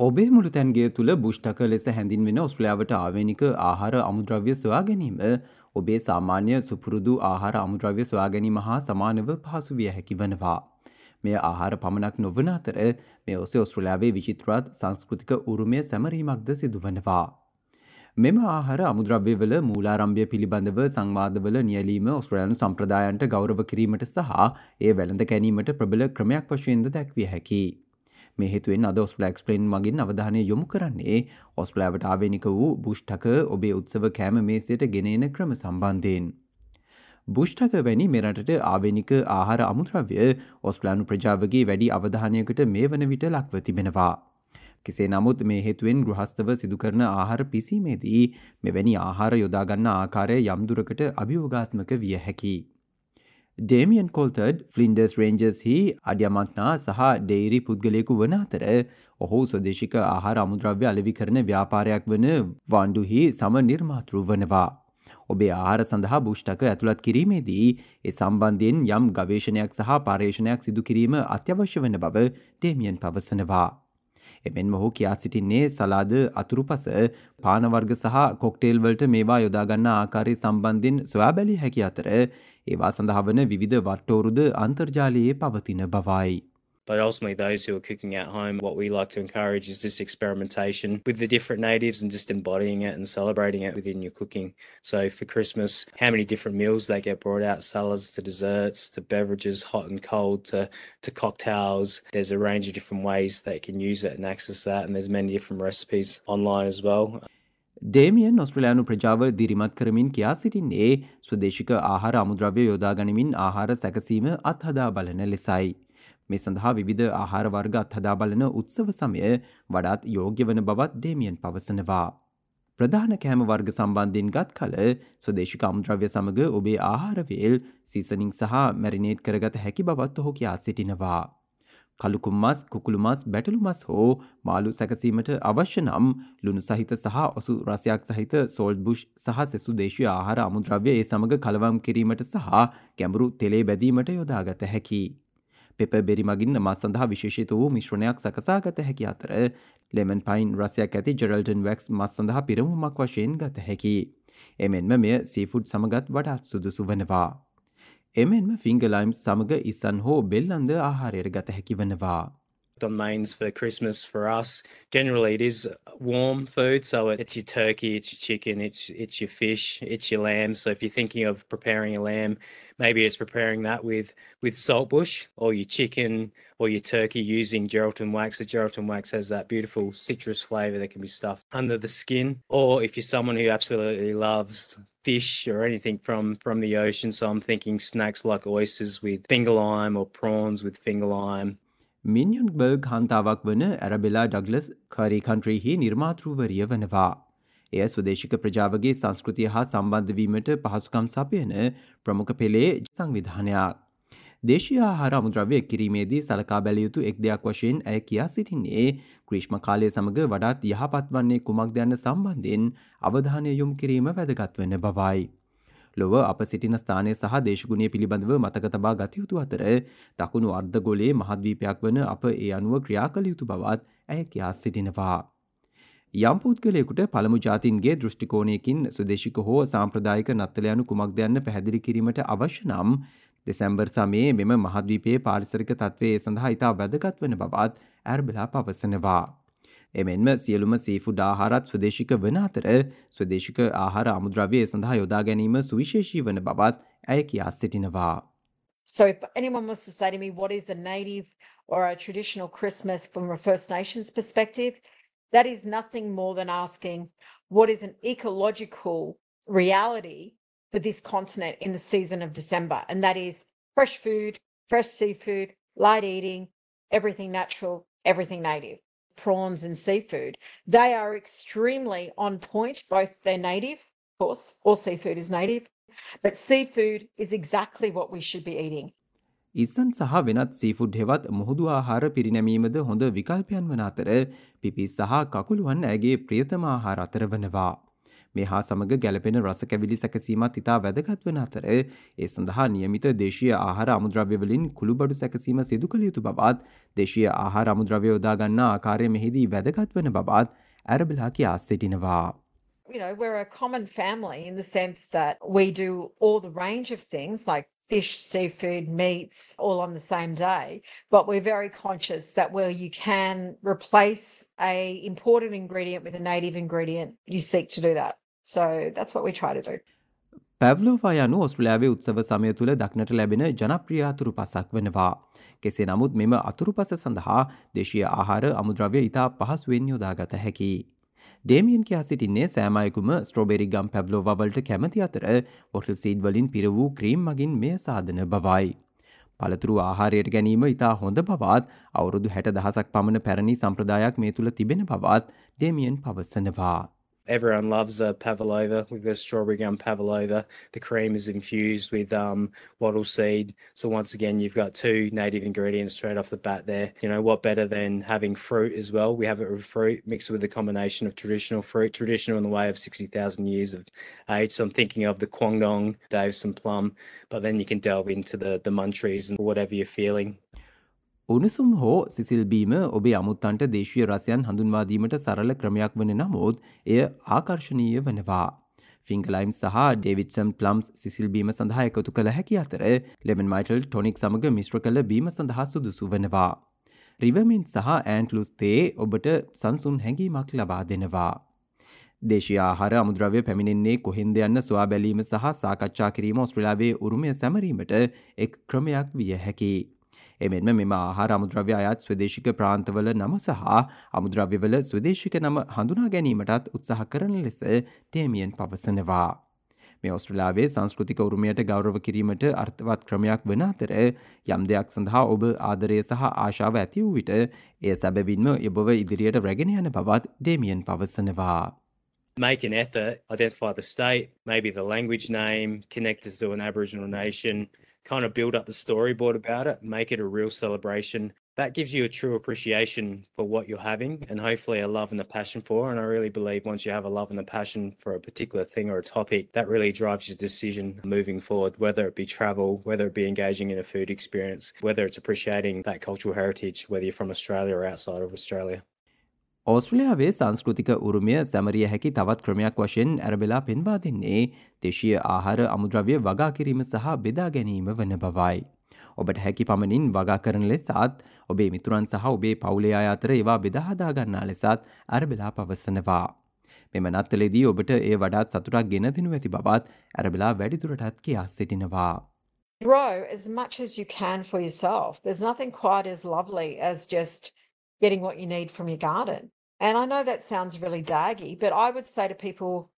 ඔබේ මුළු තැන්ගේ තුළ බුෂ්ටක ලෙස හැඳින්වෙන ඔස්ට්‍රලියාවට ආවේනික ආහාර අමුද්‍රව්‍ය සොයා ගැනීම ඔබේ සාමාන්‍ය සුපුරුදු ආහාර අමුද්‍රව්‍ය සොයා ගැනීම හා සමානව පහසු විය හැකි වනවා. මෙය ආහාර පමණක් නොවන අතර මේ ඔසේ ඔස්ට්‍රලයාාවේ විචිත්‍රාත් සංස්කෘතික උරුමය සැමරීමක්ද සිදුවනවා. මෙම ආහාර අමුද්‍රව්‍යවල මූලාරම්භය පිළිබඳව සංවාදවල නියලීම ඔස්ට්‍රලයානු සම්ප්‍රදායන්ට ගෞරව කිරීමට සහ ඒ වැළඳ කැනීමට ප්‍රබල ක්‍රමයක් වශයෙන්ද දැක්විය හැකි. මේ හේතුවෙන් අද ඔස්ලෑක්ස් ප්ලේන් මගින් අවධානය යොමු කරන්නේ ඔස්පලෑවට ආවෙනික වූ බුෂ්ටක ඔබේ උත්සව කෑම මේසයට ගෙනන ක්‍රම සම්බන්ධයෙන්. බුෂ්ටක වැනි මෙරටට ආවෙනික ආහාර අමුද්‍රව්‍ය ඔස්පලානු ප්‍රජාවගේ වැඩි අවධානයකට මේ වන විට ලක්ව තිබෙනවා. කෙසේ නමුත් මේ හේතුවෙන් ගෘහස්තව සිදුකරන ආහාර පිසීමේදී මෙවැනි ආහාර යොදාගන්න ආකාරය යම්දුරකට අභියෝගාත්මක විය හැකි. ඩේමියන් කොල්තඩ් ෆලින්ඩස් රේන්ජස් හි අඩ්‍යමත්නා සහ ඩේරි පුද්ගලයෙකු වන අතර ඔහු ස්වදේශික ආහාර අමුද්‍රව්‍ය අලවි කරන ව්‍යාපාරයක් වන වන්ඩුහි සම නිර්මාතෘ වනවා. ඔබේ ආහාර සඳහා බුෂ්ටක ඇතුළත් කිරීමේදී ඒ සම්බන්ධයෙන් යම් ගවේශණයක් සහ පර්ේෂණයක් සිදු කිරීම අත්‍යවශ්‍ය වන බව ඩේමියන් පවසනවා. එමෙන් මොහු කියා සිටින්නේ සලාද අතුරුපස පානවර්ග සහ කොක්ටේල්වලට මේවා යොදාගන්න ආකාරය සම්බන්ධින් සොයා බැලි හැකි අතර ඒවා සඳහා වන විවිධ වට්ටෝරුද අන්තර්ජාලයේ පවතින බවයි. But ultimately, those who are cooking at home, what we like to encourage is this experimentation with the different natives and just embodying it and celebrating it within your cooking. So for Christmas, how many different meals they get brought out salads to desserts to beverages, hot and cold to, to cocktails. There's a range of different ways they can use it and access that. And there's many different recipes online as well. Damien ඔස්ට්‍රලයානු ප්‍රජාව දිරිමත් කරමින් කියා සිටින්නේ ස්වදේශික ආහාර අමුද්‍රව්‍ය යොදාගනිමින් ආහාර සැකසීම අත්හදා බලන ලෙසයි. මේ සඳහා විවිධ ආහාර වර්ග අත්හදා බලන උත්සව සමය වඩාත් යෝග්‍ය වන බවත් ඩේමියන් පවසනවා. ප්‍රධාන කෑම වර්ග සම්බන්ධයෙන් ගත් කල ස්වදේශික අමුද්‍රව්‍ය සමඟ ඔබේ ආහාරවේල් සීසනිං සහ මැරිනේට් කරගත හැකි බවත් ඔහු කියා සිටිනවා. කළුකුම්මස් කුකුළුමස් බැටළුමස් හෝ මාළු සැකසීමට අවශ්‍ය නම් ලුණු සහිත සහ ඔසු රසයක් සහිත සෝල්ඩ් බුෂ් සහ සෙසු දේශීය ආහාර අමුද්‍රව්‍ය ඒ සමග කලවම් කිරීමට සහ ගැඹුරු තෙලේ බැදීමට යොදාගත හැකි. පෙප බෙරි මගින් මස් සඳහා විශේෂිත වූ මිශ්‍රණයක් සකසාගත හැකි අතර ලෙමන් පයින් රසයක් ඇති ජෙරල්ටන් වැක්ස් මස් සඳහා පිරමුමක් වශයෙන් ගත හැකි. එමෙන්ම මෙය සීෆුඩ් සමගත් වඩාත් සුදුසු වනවා. එමෙන්ම ෆිංගලයිම් සමග ඉසන් හෝ බෙල්ලන්ද ආහාරයට ගත හැකි වනවා. on mains for Christmas for us. Generally, it is warm food, so it's your turkey, it's your chicken, it's it's your fish, it's your lamb. So if you're thinking of preparing a lamb, maybe it's preparing that with with saltbush or your chicken or your turkey using Geraldton wax. The Geraldton wax has that beautiful citrus flavor that can be stuffed under the skin. Or if you're someone who absolutely loves fish or anything from from the ocean, so I'm thinking snacks like oysters with finger lime or prawns with finger llime. Մինյոնբերգ հանդավակվնը Arabella Douglas Curry Country-ի նիրմատրուվերի վնվա එය ස්වදේශික ප්‍රජාවගේ සංස්කෘතිය හා සම්බන්ධවීමට පහසුකම් සපයන ප්‍රමුඛ පෙළේ සංවිධානයක්. දේශීය ආහාර අමුද්‍රව්‍ය කිරීමේදී සලකා බැලිය යුතු එක් දෙයක් වශයෙන් ඇය කියා සිටින්නේ ග්‍රීෂ්ම කාලය සමඟ වඩාත් යහපත් වන්නේ කුමක් යන්න සම්බන්ධයෙන් අවධානය යොමු කිරීම වැදගත් වන බවයි. ලොව අප සිටින ස්ථානය සහ දේශගුණය පිළිබඳව මතක තබා ගතයුතු අතර දකුණු අර්ධගොලේ මහද්වීපයක් වන අප ඒ අනුව ක්‍රියා කළ යුතු බවත් ඇය කියා සිටිනවා. යම් පුද්ගලයෙකුට පළමු ජාතින්ගේ දෘෂ්ටිකෝණයකින් සුදේශික හෝ සාම්ප්‍රදායික නත්තලයනු කුමක් දෙයන්න පැහැදිලි කිරීමට අවශ්‍ය නම් දෙසැම්බර් සමයේ මෙම මහද්වීපයේ පාරිසරික තත්වයේ සඳහා ඉතා වැදගත් වන බවත් ඇර්බලා පවසනවා. එමෙන්ම සියලුම සීෆුඩ් ආහාරත් ස්වදේශික වන අතර ස්වදේශික ආහාර අමුද්‍රව්‍ය සඳහා යොදා ගැනීම සුවිශේෂී වන බවත් ඇය කියා සිටිනවා. So if anyone wants to say to me what is a native or a traditional Christmas from a First Nations perspective, that is nothing more than asking what is an ecological reality for this continent in the season of December. And that is fresh food, fresh seafood, light eating, everything natural, everything native. prawns and seafood, they are extremely on point. Both they're native, of course, all seafood is native, but seafood is exactly what we should be eating. ඉස්සන් සහ වෙනත් seafood හෙවත් මුහුදු ආහාර පිරිනැමීමද හොඳ විකල්පයන් වන අතර පිපිස් සහ කකුළුවන් ඇගේ ප්‍රියතම ආහාර අතර වනවා. මේ හා සමග ගැලපෙන රස කැවිලි සැකසීමත් ඉතා වැදගත් වන අතර ඒ සඳහා නියමිත දේශීය ආහාර අමුද්‍රව්‍යවලින් කුළුබඩු සැකසීම සිදු කළ යුතු බවත් දේශීය ආහාර අමුද්‍රව්‍ය යොදාගන්නා ආකාරය මෙහිදී වැදගත් වන බවත් ඇරබිලා කියා සිටිනවා. you know, we're a common family in the sense that we do all the range of things like fish, seafood, meats all on the same day. But we're very conscious that where you can replace a imported ingredient with a native ingredient, you seek to do that. So that's what we try to do. පැව්ලෝවා යනු ඔස්ට්‍රලයාාවේ උත්සව සමය තුළ දක්නට ලැබෙන ජනප්‍රිය අතුරු පසක් වනවා. කෙසේ නමුත් මෙම අතුරු පස සඳහා දේශය ආහාර අමුද්‍රව්‍ය ඉතා පහසුවෙන් යොදාගත හැකි. ඩේමියන් කියා සිටින්නේ සෑමයකුම ස්ට්‍රෝබෙරි ගම් පැව්ලෝවවලට කැමති අතර ඔටල් සීඩ් වලින් පිර වූ ක්‍රීම් මගින් මේ සාධන බවයි. පළතුරු ආහාරයට ගැනීම ඉතා හොඳ බවත් අවුරුදු හැට දහසක් පමණ පැරණි සම්ප්‍රදායක් මේ තුළ තිබෙන බවත් ඩේමියන් පවසනවා. Everyone loves a pavlova. We've got strawberry gum pavlova. The cream is infused with um, wattle seed. So once again, you've got two native ingredients straight off the bat there. You know, what better than having fruit as well? We have it with fruit mixed with a combination of traditional fruit, traditional in the way of 60,000 years of age. So I'm thinking of the Kwangdong, Davison plum, but then you can delve into the, the munchies and whatever you're feeling. උණුසුම් හෝ සිසිල්බීම ඔබේ අමුත්තන්ට දේශීය රසයන් හඳුන්වාදීමට සරල ක්‍රමයක් වන නමුත් එය ආකර්ශණීය වනවා. ෆිංගලයිම් සහ ඩේවිඩ්සම් ප්ලම්ස් සිසිල්බීම සඳහා එකතු කළ හැකි අතර ලෙමන් මයිටල් ටොනික් සමඟ මිශ්‍ර කළ බීම සඳහා සුදුසු වනවා. රිවමින් සහ ඇන්ටලුස් තේ ඔබට සංසුන් හැඟීමක් ලබා දෙනවා. දේශයාහාර අමුද්‍රව්‍ය පැමිණෙන්නේ කොහෙන්ද යන්න සොයා බැලීම සහ සාකච්ඡා කිරීම ඔස්ට්‍රලාවේ උරුමය සැමරීමට එක් ක්‍රමයක් විය හැකි. එමෙන්ම මෙම ආහාර අමුද්‍රව්‍ය අයත් ස්වදේශික ප්‍රාන්තවල නම සහ අමුද්‍රව්‍යවල ස්වදේශික නම හඳුනා ගැනීමටත් උත්සාහ කරන ලෙස ටේමියන් පවසනවා. මේ ඔස්ට්‍රලාවේ සංස්කෘතික උරුමයට ගෞරව කිරීමට අර්ථවත් ක්‍රමයක් වන අතර යම් දෙයක් සඳහා ඔබ ආදරය සහ ආශාව ඇති වූ විට එය සැබවින්ම යොබව ඉදිරියට රැගෙන යන බවත් ඩේමියන් පවසනවා. make an effort, identify the state, maybe the language name, connect us to an Aboriginal nation, kind of build up the storyboard about it, make it a real celebration. That gives you a true appreciation for what you're having and hopefully a love and a passion for. And I really believe once you have a love and a passion for a particular thing or a topic, that really drives your decision moving forward, whether it be travel, whether it be engaging in a food experience, whether it's appreciating that cultural heritage, whether you're from Australia or outside of Australia. ඕස්ට්‍රලියාවේ සංස්කෘතික උරුමය සැමරිය හැකි තවත් ක්‍රමයක් වශයෙන් ඇරබෙලා පෙන්වා දෙන්නේ දේශීය ආහාර අමුද්‍රව්‍ය වගා කිරීම සහ බෙදා ගැනීම වන බවයි. ඔබට හැකි පමණින් වගා කරන ලෙසත් ඔබේ මිතුරන් සහ ඔබේ පවුලයා අතර ඒවා බෙදාහදා ගන්නා ලෙසත් ඇරබෙලා පවසනවා. මෙම නත්තලෙදී ඔබට ඒ වඩාත් සතුටක් ගෙන දෙනු ඇති බවත් ඇරබෙලා වැඩිදුරටත් කියා සිටිනවා. Grow as much as you can for yourself. There's nothing quite as lovely as just getting what you need from your garden. And I know that sounds really daggy, but I would say to people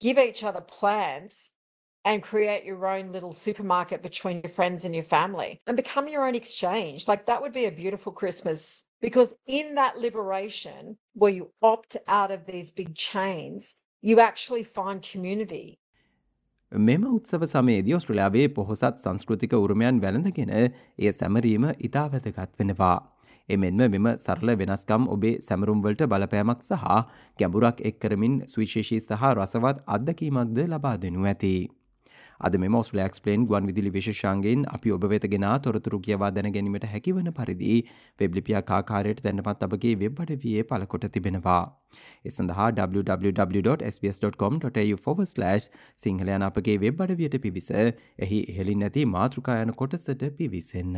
give each other plants and create your own little supermarket between your friends and your family and become your own exchange. Like that would be a beautiful Christmas because in that liberation where you opt out of these big chains, you actually find community. මෙම උත්සව සමේදී ඔස්ට්‍රලයාාවේ පොහොසත් සංස්කෘතික උරුමයන් වැළඳගෙන එය සැමරීම ඉතා වැදගත් වෙනවා. එමෙන්ම මෙම සරල වෙනස්කම් ඔබේ සැමරුම්වලට බලපෑමක් සහ ගැඹුරක් එක්කරමින් සුවිශේෂී සහ රසවත් අත්දකීමක්ද ලබා දෙනු ඇති. අද මෙම ඔස්ලක්ස්පලේන් ගුවන් විදිලි විශෂාන්ගෙන් අපි ඔබ වෙතගෙන තොරතුරු කියවා දැන ගැනීමට හැකිවන පරිදි වෙබ්ලිපිය කාකාරයට දැන්නපත් අපගේ වෙබ්බඩ වයේ පලකොට තිබෙනවා. එසඳහා www.sbs.com.tu/ සිංහලයන අපගේ වෙබ්බඩ වියට පිවිස එහි හෙලින් නැති මාතෘකායන කොටසට පිවිසන්න.